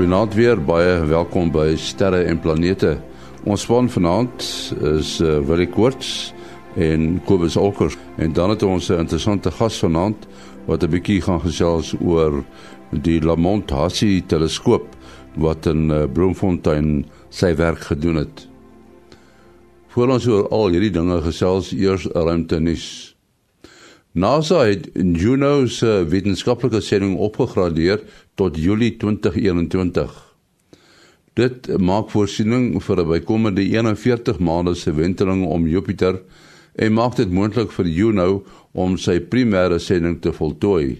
Goeienaand weer, baie welkom by Sterre en Planete. Ons span vanaand is uh, Willie Koorts en Kobus Olkers en dan het ons 'n interessante gas vanaand wat 'n bietjie gaan gesels oor die Lamont Hassie teleskoop wat in uh, Bloemfontein sy werk gedoen het. Voor ons oor al hierdie dinge gesels eers ruimte nuus. NASA het Juno se wetenskaplike sending opgegradeer tot Julie 2021. Dit maak voorsiening vir 'n bykomende 41 maande se wenteling om Jupiter en maak dit moontlik vir Juno om sy primêre sending te voltooi.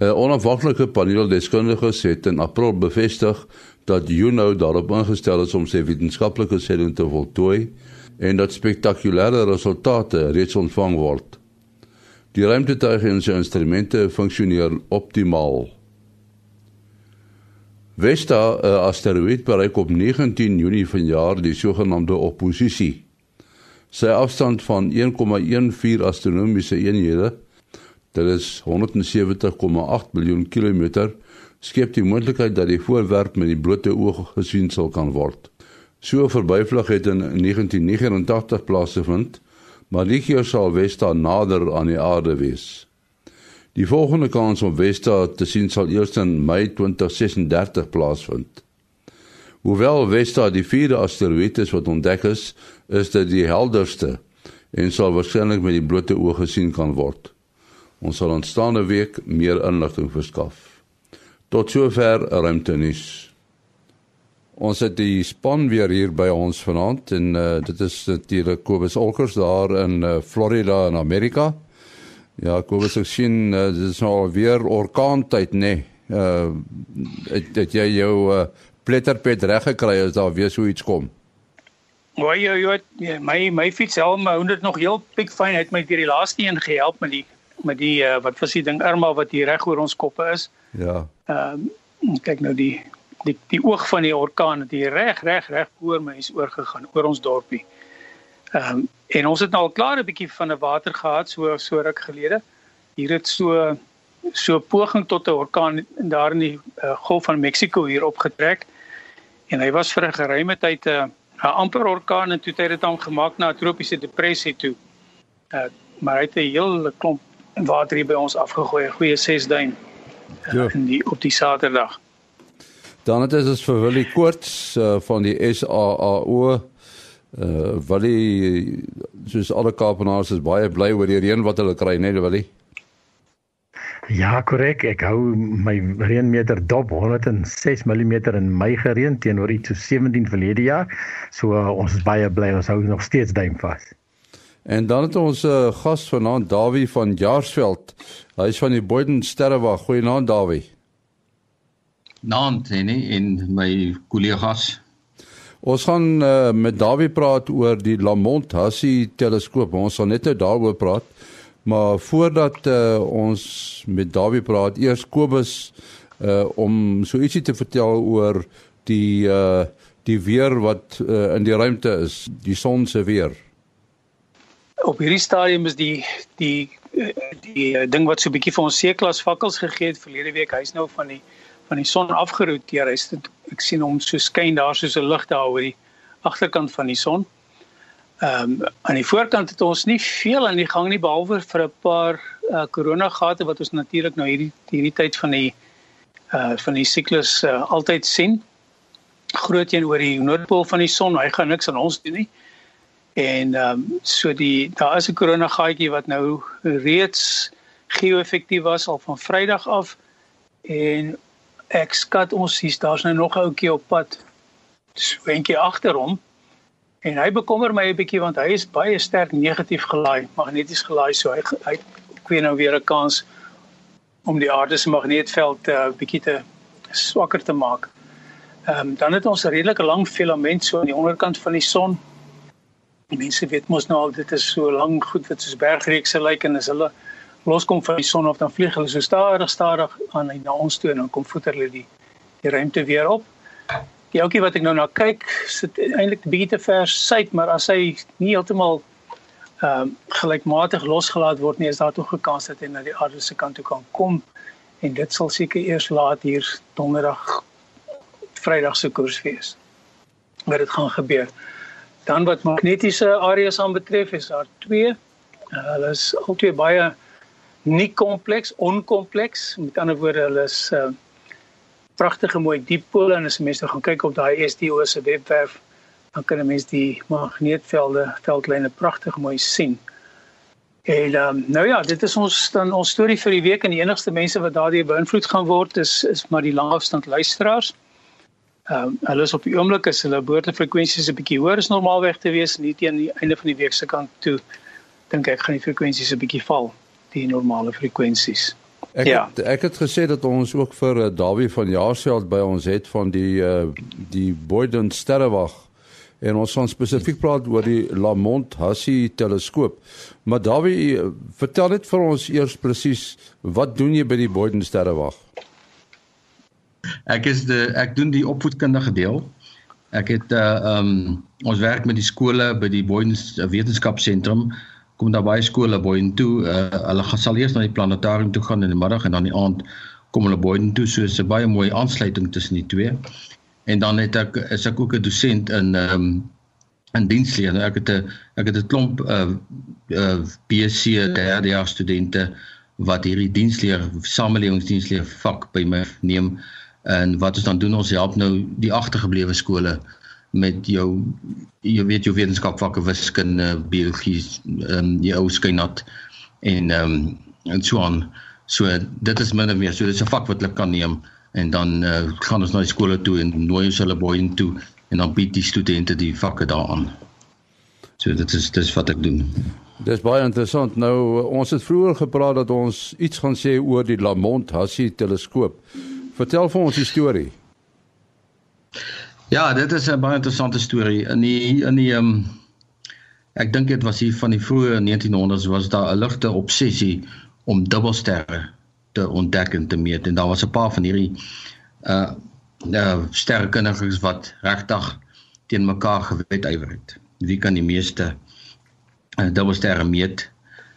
'n Onafhanklike paneel deskundiges het in April bevestig dat Juno daarop ingestel is om sy wetenskaplike sending te voltooi en dat spektakulêre resultate reeds ontvang word. Die ruimtetuig en sy instrumente funksioneer optimaal. Vesta, 'n asteroïde bereik op 19 Junie vanjaar die sogenaamde oppositie. Sy afstand van 1,14 astronomiese eenhede, dit is 170,8 miljoen kilometer, skep die moontlikheid dat die voorwerp met die blote oog gesien sal kan word. So 'n verbyvlug het in 1989 plaasgevind maar keer sal Vesta nader aan die aarde wees. Die volgende kans om Vesta te sien sal eers in Mei 2036 plaasvind. Hoewel Vesta die vierde asteroïde is wat ontdek is, is dit die helderste en sal waarskynlik met die blote oog gesien kan word. Ons sal aanstaande week meer inligting verskaf. Tot sover ruimtenis. Ons het die span weer hier by ons vanaand en uh, dit is natuurlik Kobus Olkers daar in uh, Florida in Amerika. Ja, Kobus ek sien uh, dit is nou weer orkaantyd nê. Nee. Uh het, het jy jou uh, pletterpet reg gekry as daar weer so iets kom? Wai jy jy ja, my my fiets helm hou dit nog heel pikfyn het my deur die laaste een gehelp met die met die uh, wat was die ding Irma wat hier reg oor ons koppe is. Ja. Ehm uh, kyk nou die die die oog van die orkaan het hier reg reg reg oor my is oorgegaan oor ons dorpie. Ehm um, en ons het nou al klaar 'n bietjie van 'n water gehad so so ruk gelede. Hier het so so poging tot 'n orkaan daar in die uh, Golf van Mexiko hier opgetrek. En hy was vir 'n geruime tyd 'n uh, 'n amper orkaan en toe het hy dit dan gemaak na 'n tropiese depressie toe. Uh, maar hy het 'n hele klomp water hier by ons afgegooi, 'n goeie 6 duim. Uh, ja. in die op die Saterdag. Dan het ons vir Willie Koorts uh, van die SAAO uh Willie soos alle Kaapenaars is baie bly oor die reën wat hulle kry, né, nee, Willie? Ja, korrek. Ek hou my reënmeter dop 106 mm in Mei gereën teenoor iets so 17 verlede jaar. So uh, ons is baie bly ons hou nog steeds duim vas. En dan het ons 'n uh, gas vanaand Dawie van Jaarsveld. Hy is van die Boyden Sterrewag. Goeienaand Dawie. Naand en en my kollegas. Ons gaan uh, met Dawie praat oor die Lamont Hassie teleskoop. Ons gaan net nou daaroor praat. Maar voordat uh, ons met Dawie praat, eers Kobus uh, om so ietsie te vertel oor die uh, die weer wat uh, in die ruimte is, die son se weer. Op hierdie stadium is die die die, die ding wat so 'n bietjie vir ons C-klas vakkels gegee het verlede week, hy's nou van die van die son afgeroteer. Hy's ek sien hom so skyn daar soos 'n lig daar oor die agterkant van die son. Ehm um, aan die voorkant het ons nie veel aan die gang nie behalwe vir 'n paar uh, koronagate wat ons natuurlik nou hierdie hierdie tyd van die uh van die siklus uh, altyd sien. Groot een oor die noordpool van die son, hy gaan niks aan ons doen nie. En ehm um, so die daar is 'n koronagaatjie wat nou reeds geo-effektief was al van Vrydag af en ek skat ons hier's daar's nou nog 'n ouetjie op pad swentjie agter hom en hy bekommer my 'n bietjie want hy is baie sterk negatief gelaai magneties gelaai so hy hy kwee nou weer 'n kans om die aarde se magneetveld 'n uh, bietjie te swakker te maak. Ehm um, dan het ons 'n redelike lang filament so aan die onderkant van die son. Die mense weet mos nou al dit is so lank goed wat soos bergreekse lyk en as hulle loskom van die son of dan vlieg hulle so stadig stadig aan na ons toe en dan kom voeter hulle die die ruimte weer op. Die ouetjie wat ek nou na kyk, sit eintlik 'n bietjie te ver suid, maar as hy nie heeltemal ehm um, gelykmatig losgelaat word nie, is daar tog 'n kans dat hy na die aarde se kant toe kan kom en dit sal seker eers laat hier donderdag Vrydag se koers wees. Maar dit gaan gebeur. Dan wat magnetiese areas aanbetref, is daar twee. Uh, hulle is albei baie nie kompleks, onkompleks. Met ander woorde, hulle is uh, pragtige mooi dieppole en as mense gaan kyk op daai SDO se webwerf, dan kan 'n mens die magneetvelde veldlyne pragtig mooi sien. En um, nou ja, dit is ons dan ons storie vir die week en die enigste mense wat daardie beïnvloed gaan word is is maar die langafstand luisteraars. Ehm um, hulle is op die oomblik is hulle boordefrekwensies 'n bietjie hoër as normaalweg te wees, nie teen die einde van die week se kant toe dink ek gaan die frekwensies 'n bietjie val, die normale frekwensies. Ek ja. het, ek het gesê dat ons ook vir uh, Dawie van Jaarsveld by ons het van die uh, die Boyden sterrewag en ons gaan spesifiek praat oor die Lamont Hassie teleskoop. Maar Dawie, vertel net vir ons eers presies wat doen jy by die Boyden sterrewag? Ek is die ek doen die opvoedkundige deel. Ek het uh um ons werk met die skole by die Boyden Wetenskapsentrum. Kom daar baie skole Boyden toe. Uh, hulle gaan sal eers na die planetarium toe gaan in die middag en dan die aand kom hulle Boyden toe. So 'n baie mooi aansluiting tussen die twee en dan het ek is ek ook 'n dosent in ehm um, in diensleer. Nou ek het 'n ek het 'n klomp uh uh BSc derde jaar studente wat hierdie diensleer samelewingsdiensleer vak by my neem en wat ons dan doen ons help nou die agtergeblewe skole met jou jy weet jou wetenskapvakke wiskunde, biologie, ehm um, die ou skynat en ehm um, en so aan. So dit is min of meer so dit is 'n vak wat hulle kan neem en dan uh, gaan ons na die skole toe en nooi ons hulle boeien toe en dan bied die studente die vakke daaraan. So dit is dis wat ek doen. Dis baie interessant. Nou ons het vroeër gepraat dat ons iets gaan sê oor die Lamont Hassie teleskoop. Vertel vir ons die storie. Ja, dit is 'n baie interessante storie. In die in die ehm um, ek dink dit was hier van die vroeë 1900s was daar 'n ligte obsessie om dubbelsterre te ontdek en te meet en daar was 'n paar van hierdie uh uh sterrekundiges wat regtig teen mekaar gewetwywer het. Wie kan die meeste uh, dubbelsterre meet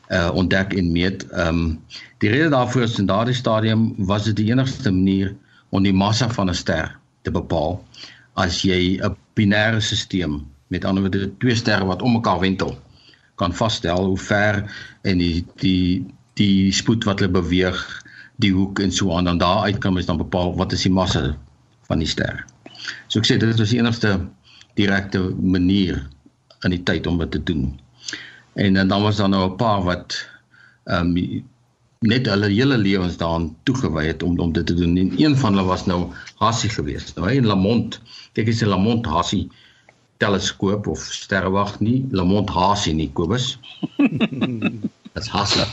uh ontdek en meet? Ehm um, die rede daarvoor is in daardie stadium was dit die enigste manier om die massa van 'n ster te bepaal as jy 'n binêre stelsel met ander woorde twee sterre wat om mekaar wentel kan vasstel hoe ver en die die die spoed wat hulle beweeg die hoek en so aan dan daar uit kan mens dan bepaal wat is die massa van die ster. So ek sê dit is die enigste direkte manier in die tyd om dit te doen. En, en dan was daar nou 'n paar wat ehm um, net hulle hele lewens daaraan toegewy het om om dit te doen. En een van hulle was nou Hassie geweest. Nou hy in Lamont, kyk jy se Lamont Hassie teleskoop of sterrewag nie, Lamont Hassie nie, Kobus. Dit's Hassie.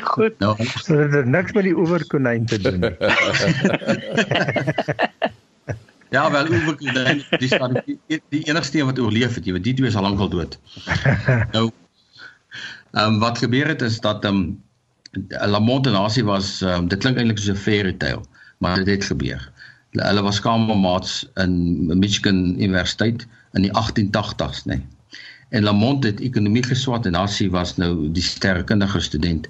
Goed. Nou, so dit het niks met die oeverkonyn te doen nie. ja, wel oeverkonyn, die staan die, die enigste een wat oorleef het, jy weet die twee is al lank al dood. nou ehm um, wat gebeur het is dat ehm um, Lamont en Hasie was um, dit klink eintlik soos 'n fairy tale, maar dit het gebeur. Hulle was kamermaats in Michigan Universiteit in die 1880s, nê. Nee. En Lamont het ekonomie geswat en Hassie was nou die sterrekundige student.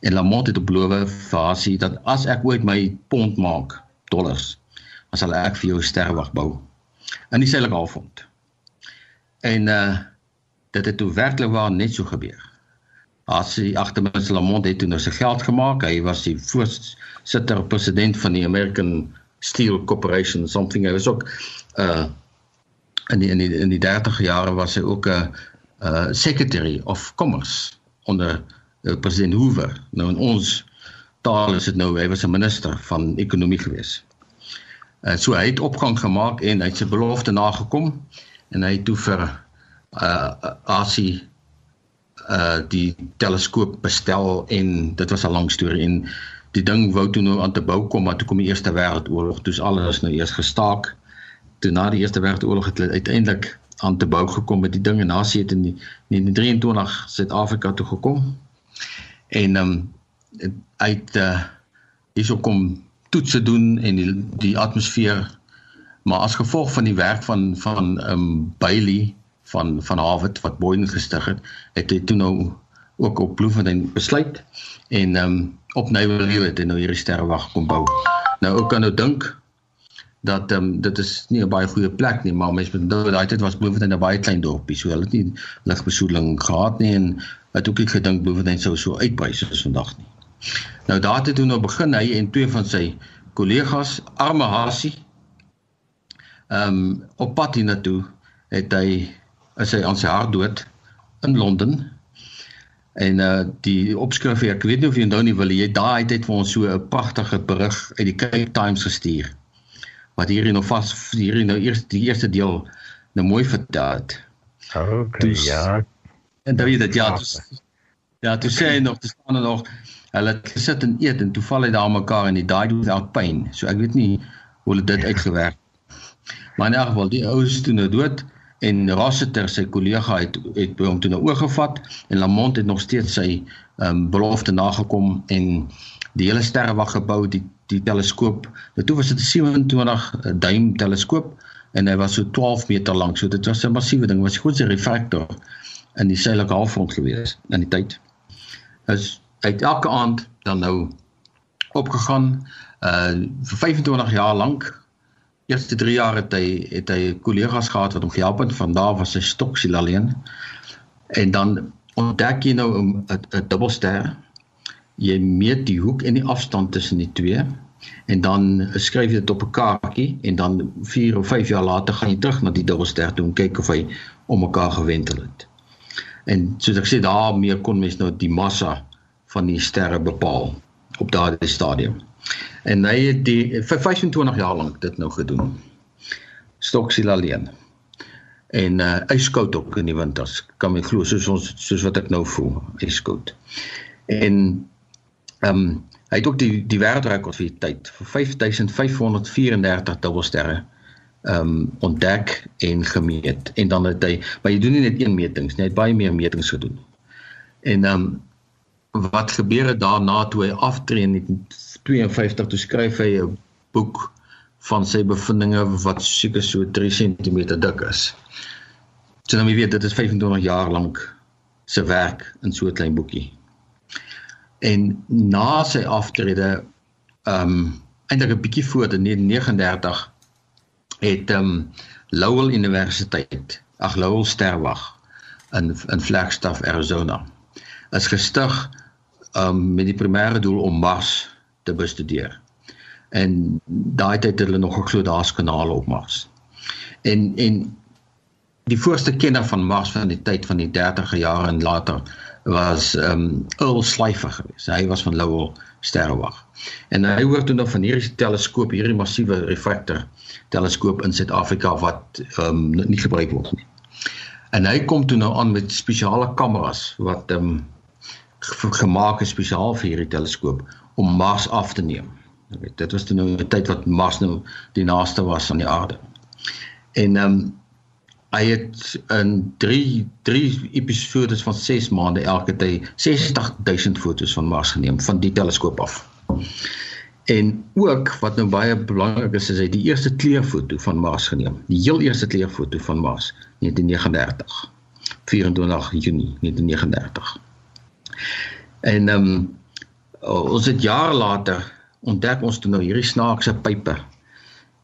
En Lamont het beloof vir Hassie dat as ek ooit my pond maak, dollars, dan sal ek vir jou 'n sterrewag bou in die suidelike halfrond. En uh dit het toe werklik waar net so gebeur. Hassie agtermins Lamont het toe nou sy geld gemaak. Hy was die voorsitter president van die American Steel Corporation something. Hy was ook uh in die, in die in die 30 jare was hy ook 'n uh, uh secretary of commerce onder uh, president Hoover. Nou in ons taal is dit nou hy was 'n minister van ekonomie gewees. Uh so hy het opgang gemaak en hy het sy belofte nagekom en hy het toe vir uh Asie uh die teleskoop bestel en dit was 'n lang storie en die ding wou toe nou aan te bou kom maar toe kom die eerste wêreldoorlog toe is alles nou eers gestaak toe na die Eerste Wêreldoorlog het hulle uiteindelik aan te bou gekom met die ding en Nasie het in die 1923 Suid-Afrika toe gekom. En um, uit uh hierso kom toetse doen en die die atmosfeer maar as gevolg van die werk van van um, Bailey van van Harvard wat Boyden gestig het, het hy toe nou ook op Bloemfontein besluit en ehm um, op Nywerheel het hy nou hierdie sterrewag kom bou. Nou ook kan nou dink dat ehm um, dit is nie 'n baie goeie plek nie, maar mense met nou daai tyd was Bloemfontein 'n baie klein dorpie, so hulle het nie ligbesoedeling gehad nie en het ook nie gedink Bloemfontein sou so uitbrei soos vandag nie. Nou daar het toe nou begin hy en twee van sy kollegas, Arme Hasie, ehm um, op pad hiernatoe het hy is hy aan sy hart dood in Londen. En uh die opskrif ek weet nie of jy onthou nie wil jy daai tyd vir ons so 'n pragtige berig uit die Cape Times gestuur. Wat hier nog vas hier nou eers die eerste deel nou mooi vertel het. Okay, dus, ja. En dan weet dit ja, dus, ja, toe sê hy nog te staan nog hulle het gesit en eet en toe val hy daar mekaar en die died without pain. So ek weet nie hoe hulle dit uitgewerk. Maar in elk geval die ou is toe nou dood en Rossiter sy kollega het het hom toe nou oorgevat en Lamont het nog steeds sy um, belofte nagekom en die hele sterrewag gebou die die teleskoop. Nou toe was dit 'n 27 duim teleskoop en hy was so 12 meter lank. So dit was 'n massiewe ding. Was goed 'n refraktor in die suidelike halfrond gewees in die tyd. Is uit elke aand dan nou opgegaan uh vir 25 jaar lank eerste 3 jaar het hy het hy kollegas gehad wat hom gehelp het. Van daar was hy stoksiel alleen. En dan ontdek jy nou 'n 'n dubbelster. Jy meet die hoek en die afstand tussen die twee. En dan skryf jy dit op 'n kaartjie en dan 4 of 5 jaar later gaan jy terug na die dubbelster toe en kyk of hy om mekaar gewentel het. En soos ek sê daarmee kon mens nou die massa van die sterre bepaal op daardie stadium En hy het die vir 25 jaar lank dit nou gedoen. Stoksiel alleen. En uh yskoud ook in die winters. Kan my glo soos ons soos wat ek nou voel, yskoud. En ehm um, hy het ook die die wêreldrekord vir die tyd vir 5534 dubbelsterre ehm um, ontdek en gemeet. En dan het hy maar jy doen nie net een metings nie, hy het baie meer metings gedoen. En ehm um, wat gebeur het daarna toe hy aftree in 52 toe skryf hy 'n boek van sy bevindinge wat seker so 3 cm dik is. So nou weet dit is 25 jaar lank se werk in so 'n klein boekie. En na sy aftrede ehm um, eintlik 'n bietjie voor in 1939 het ehm um, Lowell Universiteit, ag Lowell Sterwag in in Flagstaff, Arizona is gestig um met die primêre doel om Mars te bestudeer. En daai tyd het hulle nog geglo daar's kanale op Mars. En en die voorste kenner van Mars van die tyd van die 30e jare en later was um Earl Schleifer geweest. Hy was van Lowell Sterrewag. En hy hoor toe nog van hierdie teleskoop, hierdie massiewe refraktor teleskoop in Suid-Afrika wat um nie gebruik word nie. En hy kom toe nou aan met spesiale kameras wat um gemaak is spesiaal vir hierdie teleskoop om Mars af te neem. Weet, dit was toe nou 'n tyd wat Mars nou die naaste was aan die aarde. En ehm um, hy het in 3 3 episodes van 6 maande elke tyd 60000 fotos van Mars geneem van die teleskoop af. En ook wat nou baie belangrik is, is hy die eerste kleurfoto van Mars geneem. Die heel eerste kleurfoto van Mars 1939. 24 Junie 1939. En ehm um, ons het jare later ontdek ons toe nou hierdie snaakse pype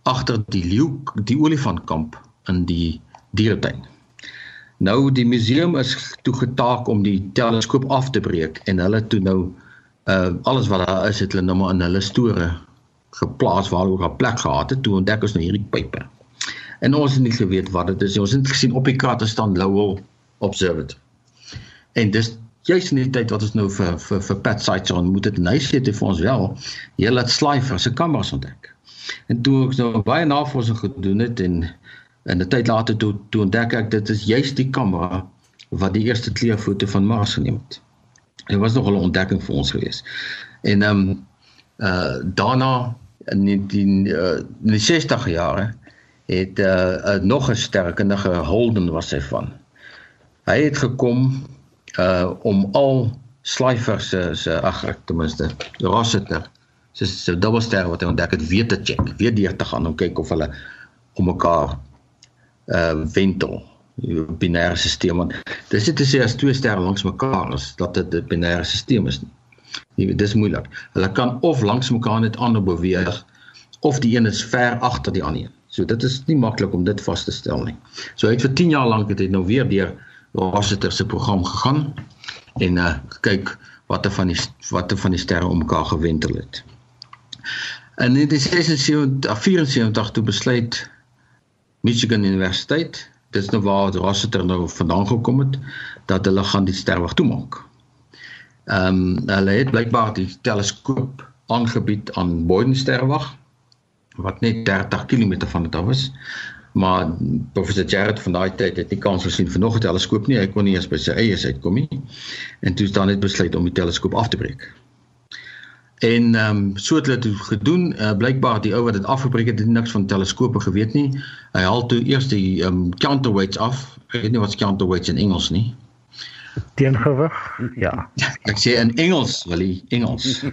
agter die leeu die olifantkamp in die dieretuin. Nou die museum is toe getaak om die teleskoop af te breek en hulle toe nou uh alles wat daar is het hulle nou maar in hulle store geplaas waar hulle 'n plek gehad het toe ontdek ons nou hierdie pype. En ons het nie geweet wat dit is. Ons het gesien op die krater staan Lowell Observatory. En dis juis in die tyd wat ons nou vir vir vir Pat Sites ontmoet het, hy sê dit vir ons wel, jy laat Slifer se kameras ontdek. En toe ek nou baie navorsing gedoen het en en 'n tyd later toe toe ontdek ek dit is juis die kamera wat die eerste kleurfoto van Mars geneem het. Dit was nogal 'n ontdekking vir ons gewees. En ehm um, uh daarna in die uh, in die 60 jare het uh, uh nog 'n sterkundige Holden was hy van. Hy het gekom uh om al Schleifer se se ag ek ten minste Rossiter se se dubbelster wat hy ontdek het weer te check, weer deur te gaan om kyk of hulle om mekaar uh wentel binêre stelsel want dis dit is as twee sterre langs mekaar is dat dit 'n binêre stelsel is nie. Weet dis moeilik. Hulle kan of langs mekaar net ander beweeg of die een is ver agter die ander een. So dit is nie maklik om dit vas te stel nie. So hy het vir 10 jaar lank het hy nou weer deur Rossiter se program gegaan en uh kyk watter van die watter van die sterre om mekaar gewentel het. In die 76 74 toe besluit Michigan Universiteit, dit is nou waar Rossiter nou vandaan gekom het, dat hulle gaan die sterwag toemaak. Ehm um, hulle het blykbaar die teleskoop aangebied aan Boyden sterwag wat net 30 km van dit af is. Maar professor Jared van daai tyd het nie kans gesien vir nog 'n teleskoop nie. Hy kon nie eens by sy eie uit kom nie. En toe staan net besluit om die teleskoop af te breek. En ehm um, so het hulle dit gedoen. Uh, Blykbaar die ou wat dit afgebreek het, het niks van teleskope geweet nie. Hy haal toe eers die ehm um, counterweights af. Ek weet nie wat counterweights in Engels nie teengewig. Ja. Ek sê in Engels, wil jy Engels.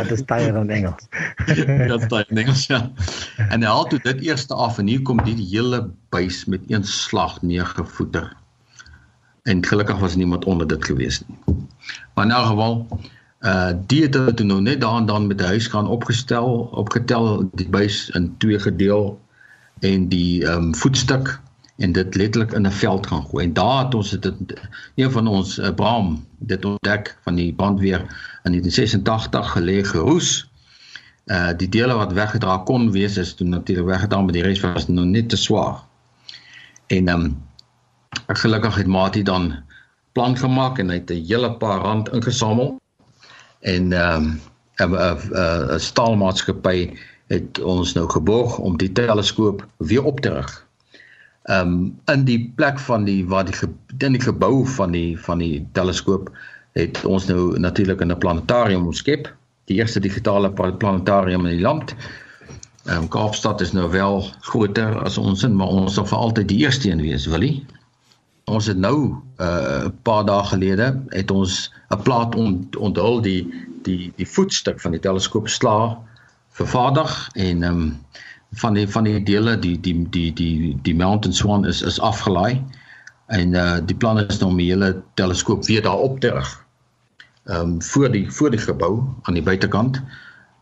Dit is baie in Engels. Dit is baie in Engels ja. En hy haal toe dit eerste af en hier kom die, hele buis met een slag neergevoeter. En gelukkig was niemand onder dit gewees nie. Maar in elk geval uh die het dit nou net daan dan met die huis gaan opgestel, opgetel die buis in twee gedeel en die ehm um, voetstuk en dit letterlik in 'n veld gaan gooi. En daar het ons dit een van ons uh, Bram dit ontdek van die brandweer in 1986 gelê geroes. Uh die dele wat weggedra kon wees is toe natuurlik weggedra maar die res was nog net te swaar. En ehm um, gelukkig het Mati dan plan gemaak en hy het 'n hele paar rand ingesamel. En ehm um, 'n 'n staalmaatskappy het ons nou geborg om die teleskoop weer op te rig ehm um, in die plek van die waar die in die gebou van die van die teleskoop het ons nou natuurlik 'n planetarium omskep die eerste digitale planetarium in die land. Ehm um, Kaapstad is nou wel groter as ons in maar ons sal vir altyd die eerste een wees, wil jy? Ons het nou 'n uh, paar dae gelede het ons 'n plaat ont, onthul die die die voetstuk van die teleskoop sla vervaardig en ehm um, van die van die dele die die die die die Mountain Swan is is afgelaai en uh die plan is om die hele teleskoop weer daar op te rig. Ehm um, voor die voor die gebou aan die buitekant.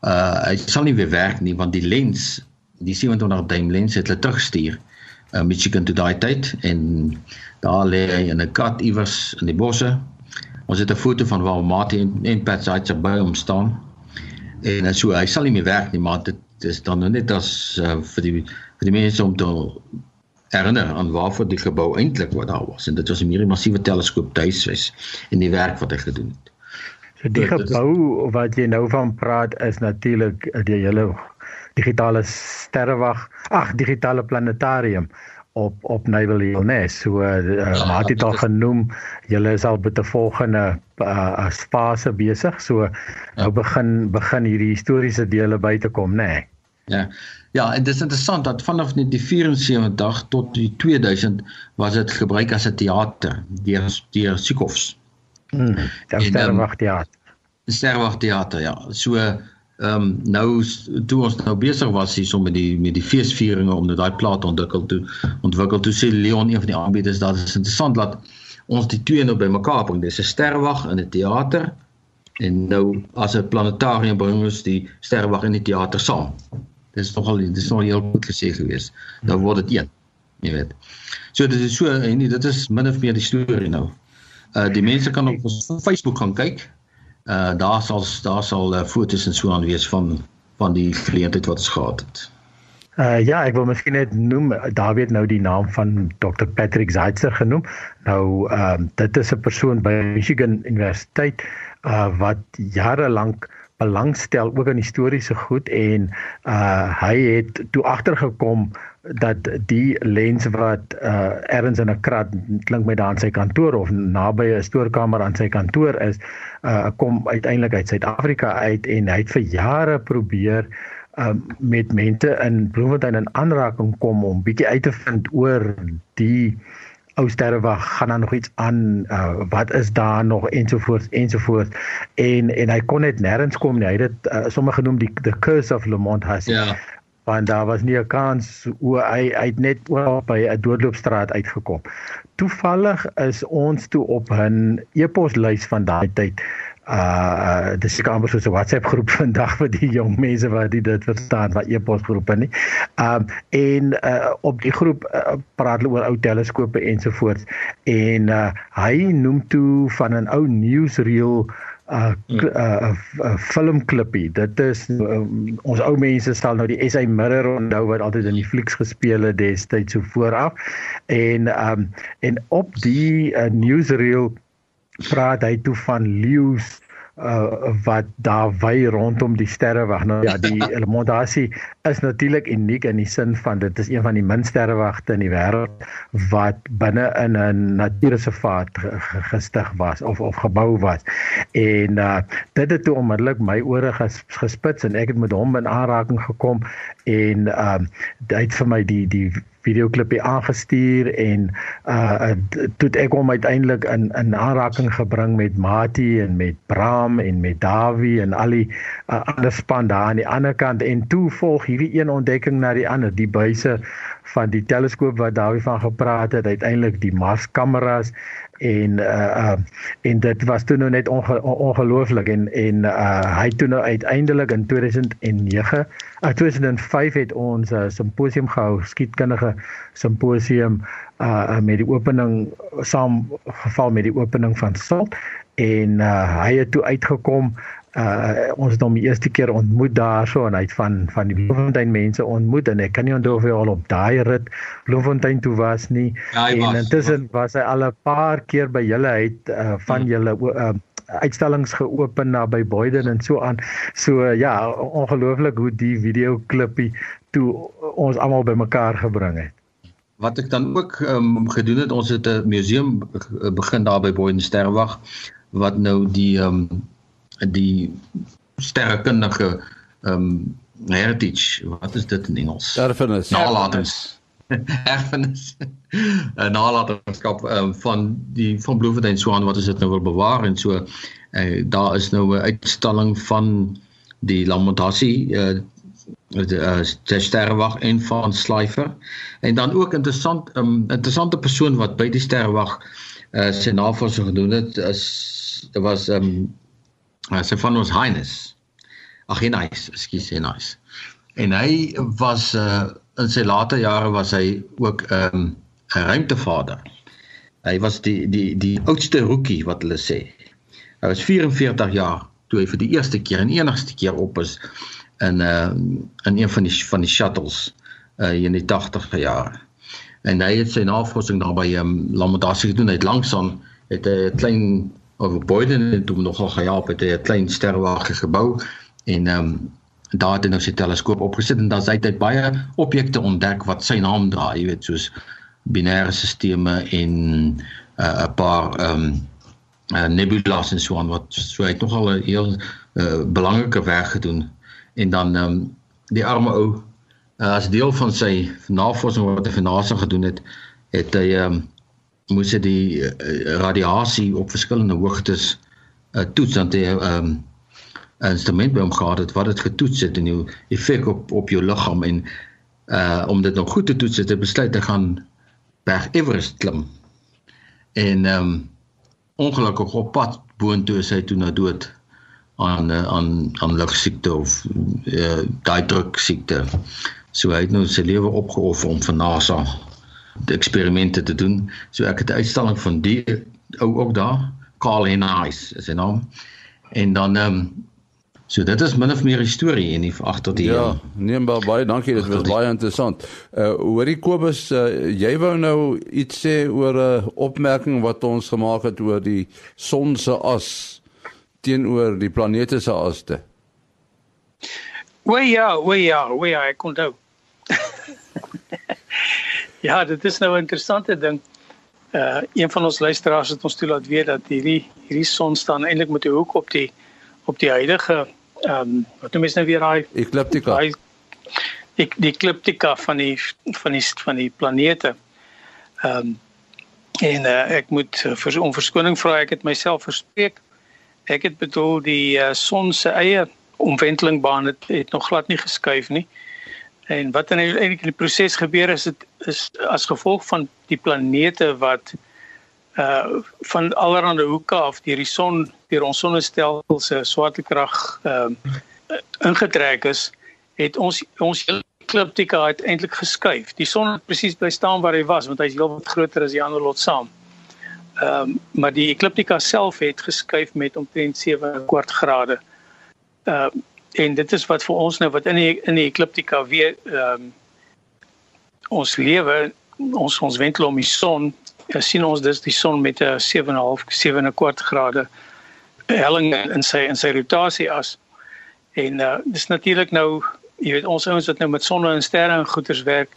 Uh hy sal nie weer werk nie want die lens, die 27 duim lens het hulle teruggestuur uh Michigan toe daai tyd en daar lê hy in 'n kat iewers in die bosse. Ons het 'n foto van waar Marty en, en Pat Zaitzer by hom staan. En so hy sal nie meer werk nie, maar dit dis dan nou net as uh, vir die vir die mense om te herinner aan waarvoor die gebou eintlik wat daar was en dit was 'n meer massiewe teleskoop tuiswys en die werk wat hy gedoen het. So die so, gebou wat jy nou van praat is natuurlik die hele digitale sterrewag, ag digitale planetarium op op Naval Hill Nest. So uh, ja, maar dit al genoem, julle is al met 'n volgende uh, fase besig. So ja. nou begin begin hierdie historiese dele by te kom, nê. Nee. Ja. Ja, en dit is interessant dat vanaf net die 74 tot die 2000 was dit gebruik as 'n teater deur deur Sikovs. Mm, die Sterwag teater. Die Sterwag teater, ja. So Ehm um, nou toe ons nou besig was hier so met die met die feesvieringe om daai plaat ontwikkel toe ontwikkel toe sê Leon een van die aanbieders dat dit interessant dat ons die twee nou bymekaar bring. Dis 'n sterwag in 'n teater en nou as 'n planetarium bring ons die sterwag in die teater saam. Dis nogal dis nog heel goed gesê gewees. Nou word dit een. Jy weet. So dit is so en dit is min of meer die storie nou. Uh die mense kan op Facebook gaan kyk uh daar sal daar sal uh, fotos en so aan wees van van die geleentheid wat ons gehad het. Uh ja, ek wil miskien net noem daar weet nou die naam van Dr Patrick Zeitzer genoem. Nou ehm uh, dit is 'n persoon by Michigan Universiteit uh wat jare lank belangstel ook aan historiese goed en uh hy het toe agtergekom dat die lens wat uh ergens in 'n krat klink my daar aan sy kantoor of naby 'n stoorkamer aan sy kantoor is uh kom uiteindelik uit Suid-Afrika uit en hy het vir jare probeer um met mense in Bloemfontein in aanraking kom om bietjie uit te vind oor die ou sterrewag. Gaan dan nog iets aan? Uh, wat is daar nog? Ensovoorts ensovoorts. En en hy kon net nêrens kom nie. Hy het dit uh, sommer genoem die the curse of Lamont Hussey. Ja. Want daar was nie 'n kans hoe hy uit net oor by 'n doodloopstraat uitgekom. Toevallig is ons toe op 'n e-poslys van daai tyd uh dis seker amper soos 'n WhatsApp groep vandag vir die jong mense wat dit verstaan wat e-pos groepe nie. Um en uh op die groep uh, praat hulle oor ou teleskope ensovoorts en uh hy noem toe van 'n ou newsreel 'n uh, uh, uh, filmklippie. Dit is uh, ons ou mense stel nou die SA Mirror onthou wat altyd in die flieks gespeel het destyds so vooraf. En um en op die uh, newsreel praat hy toe van leeu's uh wat daar wy rondom die sterrewag. Nou ja, die Mondasie is natuurlik uniek in die sin van dit is een van die min sterrewagte in die wêreld wat binne in 'n natuurreservaat gestig was of of gebou was. En uh dit het toe onmiddellik my ore ges, gespits en ek het met hom in aanraking gekom en uh hy het vir my die die videoklipie aangestuur en uh toe ek hom uiteindelik in in aanraking gebring met Mati en met Bram en met Dawie en al die uh, ander span daar aan die ander kant. En toe volg hierdie een ontdekking na die ander die buise van die teleskoop wat Dawie van gepraat het uiteindelik die Mars kameras en uh, uh en dit was toe nou net onge, ongelooflik en en uh hy toe nou uiteindelik in 2009 uh 2005 het ons 'n uh, simposium gehou skietkundige simposium uh met die opening saam geval met die opening van SALT. En uh hy het toe uitgekom uh ons het hom die eerste keer ontmoet daarso en hy het van van die Bloemfontein mense ontmoet en ek kan nie onthou of hy al op daai rit Bloemfontein toe was nie. Ja, en was, intussen was hy al 'n paar keer by julle uit uh, van hmm. julle uh, uitstallings geopen na by Boyden en so aan. So uh, ja ongelooflik hoe die video klippie toe ons almal bymekaar gebring het. Wat ek dan ook um, gedoen het ons het 'n museum begin daar by Boyden Sterwag wat nou die um, die sterrekundige ehm um, heritage wat is dit in Engels? Erfenis. Nalatings erfenis. 'n nalatenskap um, van die van Bloemfontein Swan wat is dit nou wil bewaar en so uh, daar is nou 'n uitstalling van die Lamontasie uh, eh, die uh, sterrewag en van Slifer en dan ook interessant 'n um, interessante persoon wat by die sterrewag uh, sy navorsing gedoen het is dit was um, uh, sy van ons Highness. Ag nee, nice, ekskuus, nice. En hy was uh in sy later jare was hy ook 'n um, 'n ruimtevader. Hy was die die die oudste rookie wat hulle sê. Hy was 44 jaar toe hy vir die eerste keer en enigste keer op is in uh in een van die van die shuttles uh in die 80e jare. En hy het sy navorsing daar by um, Lamodasie gedoen. Hy het langsaan het 'n klein of Boyden het hom nogal gehelp het 'n klein sterwagte gebou en ehm um, daar het hy nou sy teleskoop opgesit en dan het hy baie objekte ontdek wat sy naam dra, jy weet soos binêre stelsels en uh, 'n uh, paar ehm um, uh, nebulas en so aan wat so hy het nogal 'n heel uh, belangrike werk gedoen. En dan ehm um, die arme ou uh, as deel van sy navorsing wat hy vir NASA gedoen het, het hy ehm um, moes hy die uh, radiasie op verskillende hoogtes uh, toets dan jy 'n um, instrument by hom gehad het wat dit getoets het en die effek op op jou liggaam en uh om dit nog goed te toets het hy besluit te gaan berg Everest klim. En ehm um, ongelukkig op pad boontoe is hy toe nou dood aan aan aan lugsiekte of uh, daai druk siekte. So hy het nou sy lewe opgeoffer om vir NASA eksperimente te doen. So ek het 'n uitstalling van die ou ook daar, Carl Hennice is sy naam. En dan ehm um, so dit is min of meer storie en die agter die Ja, nee baie baie dankie, dit was baie interessant. Uh hoorie Kobus, uh, jy wou nou iets sê oor 'n uh, opmerking wat ons gemaak het oor die son se as teenoor die planete se aste. Wee ja, wee ja, wee ja, ek kon dit. Ja, dit is nou 'n interessante ding. Uh een van ons luisteraars het ons toelaat weet dat hierdie hierdie son staan eintlik met 'n hoek op die op die huidige ehm um, wat noem jy nou weer daai ekliptika. Die die ekliptika van die van die van die planete. Ehm um, en uh, ek moet uh, vir om verskoning vra ek het myself verspreek. Ek het bedoel die uh, son se eie omwentelingbaan het, het nog glad nie geskuif nie. En wat dan eintlik in die proses gebeur is dit is as gevolg van die planete wat uh van allerlei hoeke af deur die son deur ons sonnestelsel se swaartekrag ehm uh, ingetrek is, het ons ons ekliptika eintlik geskuif. Die son het presies bly staan waar hy was want hy's heelwat groter as die ander lot saam. Ehm um, maar die ekliptika self het geskuif met omtrent 7 kwart grade. Ehm en dit is wat vir ons nou wat in die in die ekliptika weer ehm um, ons lewe ons ons wentel om die son ja, sien ons dis die son met 'n 7.5 7 kwart grade helling in sy in sy rotasie as. En uh, dis natuurlik nou jy weet ons ouens wat nou met sonne en sterre en goeters werk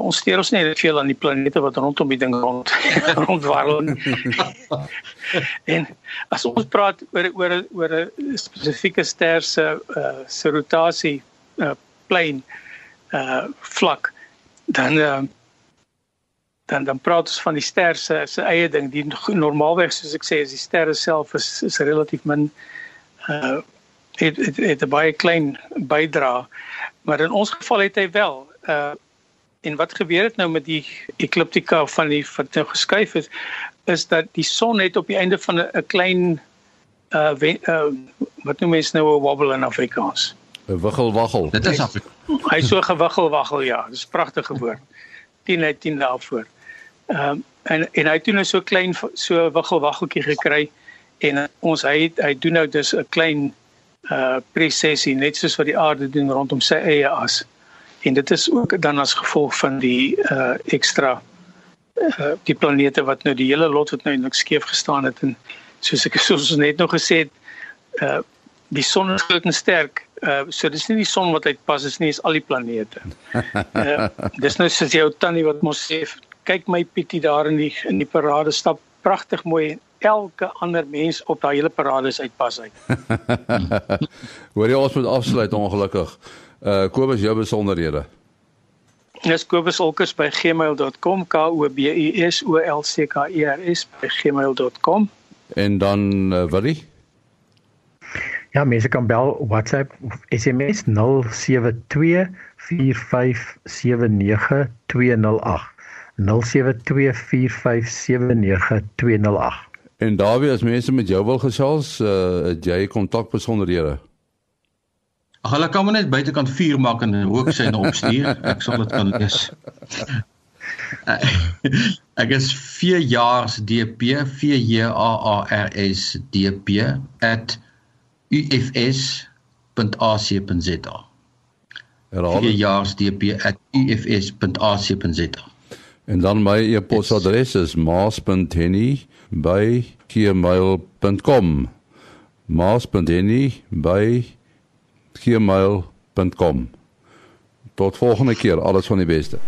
ons steur ons net veel aan die planete wat rondom die ding rond rondwarrel en as ons praat oor oor oor 'n spesifieke ster se uh, se rotasie uh, plein uh, vlak dan uh, dan dan praat ons van die ster se se eie ding. Die normaalweg soos ek sê is die sterre self is is relatief min uh het het, het 'n baie klein bydra maar in ons geval het hy wel uh en wat gebeur het nou met die ekliptika van die wat nou geskuif het is dat die son het op die einde van 'n klein uh, wen, uh wat noem mens nou 'n wobble in Afrikaans? 'n wiggel waggel dit is Afrika hy so gewiggel waggel ja. Dis 'n pragtige woord. 10 uit 10 daarvoor. Ehm um, en en hy het toe nou so klein so wiggelwaggeltjie gekry en ons hy het, hy doen nou dus 'n klein uh presessie net soos wat die aarde doen rondom sy eie as. En dit is ook dan as gevolg van die uh ekstra uh die planete wat nou die hele lot wat nou net skeef gestaan het en soos ek soos ons net nog gesê het uh die son is groot en sterk. Uh so dis nie die son wat uitpas is nie, is al die planete. Uh dis nou soos jou tannie wat mos sê kyk my Pietie daar in die in die parade stap pragtig mooi elke ander mens op daai hele parade is uitpas uit. Hoor jy ons moet afsluit ongelukkig. Uh Kobus jou besonderhede. Dis kobusolkers by gmail.com k o b u s o l c k e r s by gmail.com. En dan uh, Willie Ja, mense kan bel WhatsApp of SMS 072 4579 208. 0724579208. En Dawie, as mense met jou wil gesels, uh jy kontak besonderhede? Ag hulle kan maar net buitekant vuur maak en ook sy nou opstuur. Ek sal dit kan lees. ek is 4 jaar se DP, 4 J A A R S D P @ufs.ac.za. 4 jaar se DP @ufs.ac.za. En dan my e-posadres is maas.henny@gmail.com. maas.henny@gmail.com. Tot volgende keer, alles van die beste.